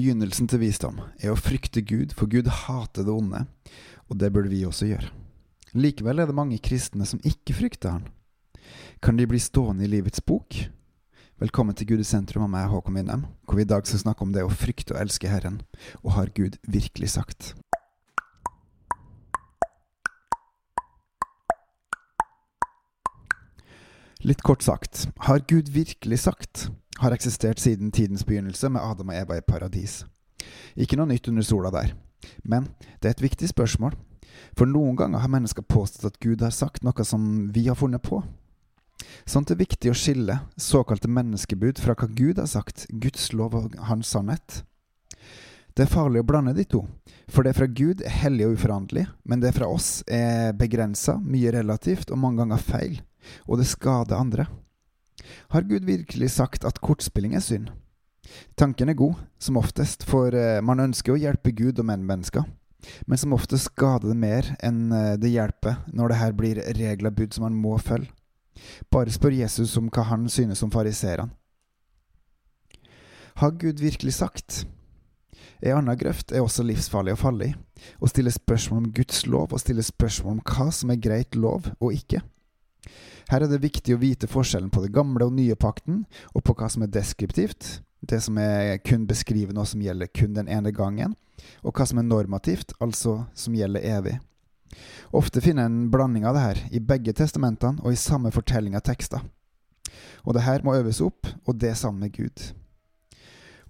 Begynnelsen til visdom er å frykte Gud, for Gud hater det onde, og det burde vi også gjøre. Likevel er det mange kristne som ikke frykter Han. Kan de bli stående i livets bok? Velkommen til Gud i sentrum av meg, Håkon Winnem, hvor vi i dag skal snakke om det å frykte og elske Herren, og har Gud virkelig sagt? Litt kort sagt, har Gud virkelig sagt? Har eksistert siden tidens begynnelse med Adam og Eva i paradis. Ikke noe nytt under sola der. Men det er et viktig spørsmål, for noen ganger har mennesker påstått at Gud har sagt noe som vi har funnet på. Sånt er viktig å skille såkalte menneskebud fra hva Gud har sagt, Guds lov og hans sannhet. Det er farlig å blande de to, for det fra Gud er hellig og uforanderlig, men det fra oss er begrensa, mye relativt og mange ganger feil og det skader andre. Har Gud virkelig sagt at kortspilling er synd? Tanken er god, som oftest, for eh, man ønsker å hjelpe Gud og mennesker. Men som oftest skader det mer enn eh, det hjelper når det her blir regler bud som man må følge. Bare spør Jesus om hva han synes om fariseerne. Har Gud virkelig sagt? Ei anna grøft er også livsfarlig å falle i, å stille spørsmål om Guds lov og stille spørsmål om hva som er greit lov og ikke. Her er det viktig å vite forskjellen på det gamle og nye pakten, og på hva som er deskriptivt, det som er kun beskriver noe som gjelder kun den ene gangen, og hva som er normativt, altså som gjelder evig. Ofte finner en blanding av det her i begge testamentene og i samme fortelling av tekster. Og det her må øves opp, og det sammen med Gud.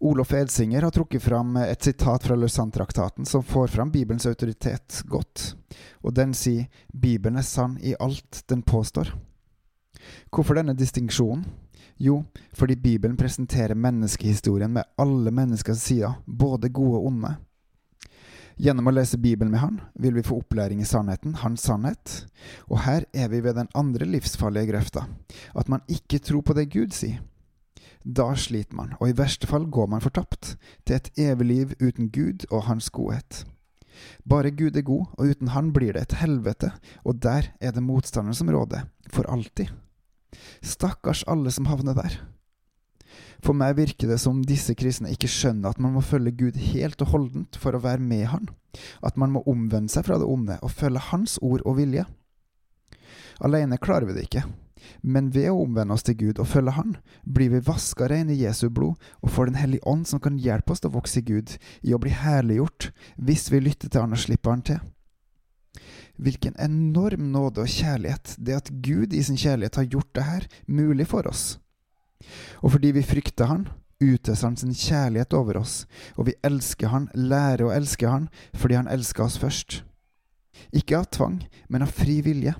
Olof Edsinger har trukket fram et sitat fra Lausanne-traktaten som får fram Bibelens autoritet godt, og den sier Bibelen er sann i alt den påstår. Hvorfor denne distinksjonen? Jo, fordi Bibelen presenterer menneskehistorien med alle menneskers sider, både gode og onde. Gjennom å lese Bibelen med Han vil vi få opplæring i sannheten, Hans sannhet. Og her er vi ved den andre livsfarlige grøfta, at man ikke tror på det Gud sier. Da sliter man, og i verste fall går man fortapt, til et evig liv uten Gud og Hans godhet. Bare Gud er god, og uten Han blir det et helvete, og der er det motstanderen som råder, for alltid. Stakkars alle som havner der. For meg virker det som disse kristne ikke skjønner at man må følge Gud helt og holdent for å være med Han, at man må omvende seg fra det onde og følge Hans ord og vilje. Alene klarer vi det ikke, men ved å omvende oss til Gud og følge Han, blir vi vaska reine i Jesu blod og får Den hellige ånd som kan hjelpe oss til å vokse i Gud, i å bli herliggjort, hvis vi lytter til Han og slipper Han til. Hvilken enorm nåde og kjærlighet det at Gud i sin kjærlighet har gjort det her mulig for oss. Og fordi vi frykter Han, utøser Han sin kjærlighet over oss, og vi elsker Han, lærer å elske Han, fordi Han elsker oss først. Ikke av tvang, men av fri vilje.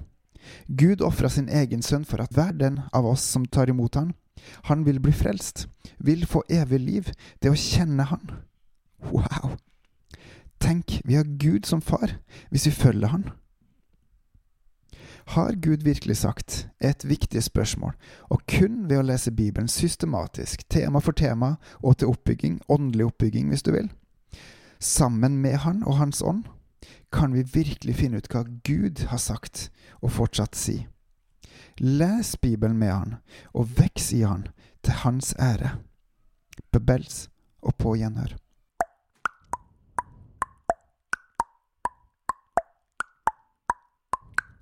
Gud ofra sin egen sønn for at hver den av oss som tar imot Han, han vil bli frelst, vil få evig liv, det å kjenne Han. Wow! Tenk, vi har Gud som far, hvis vi følger Han. Har Gud virkelig sagt? er et viktig spørsmål, og kun ved å lese Bibelen systematisk, tema for tema, og til oppbygging, åndelig oppbygging hvis du vil, sammen med Han og Hans ånd, kan vi virkelig finne ut hva Gud har sagt, og fortsatt si. Les Bibelen med Han, og veks i Han, til Hans ære. Bebels og på gjenhør.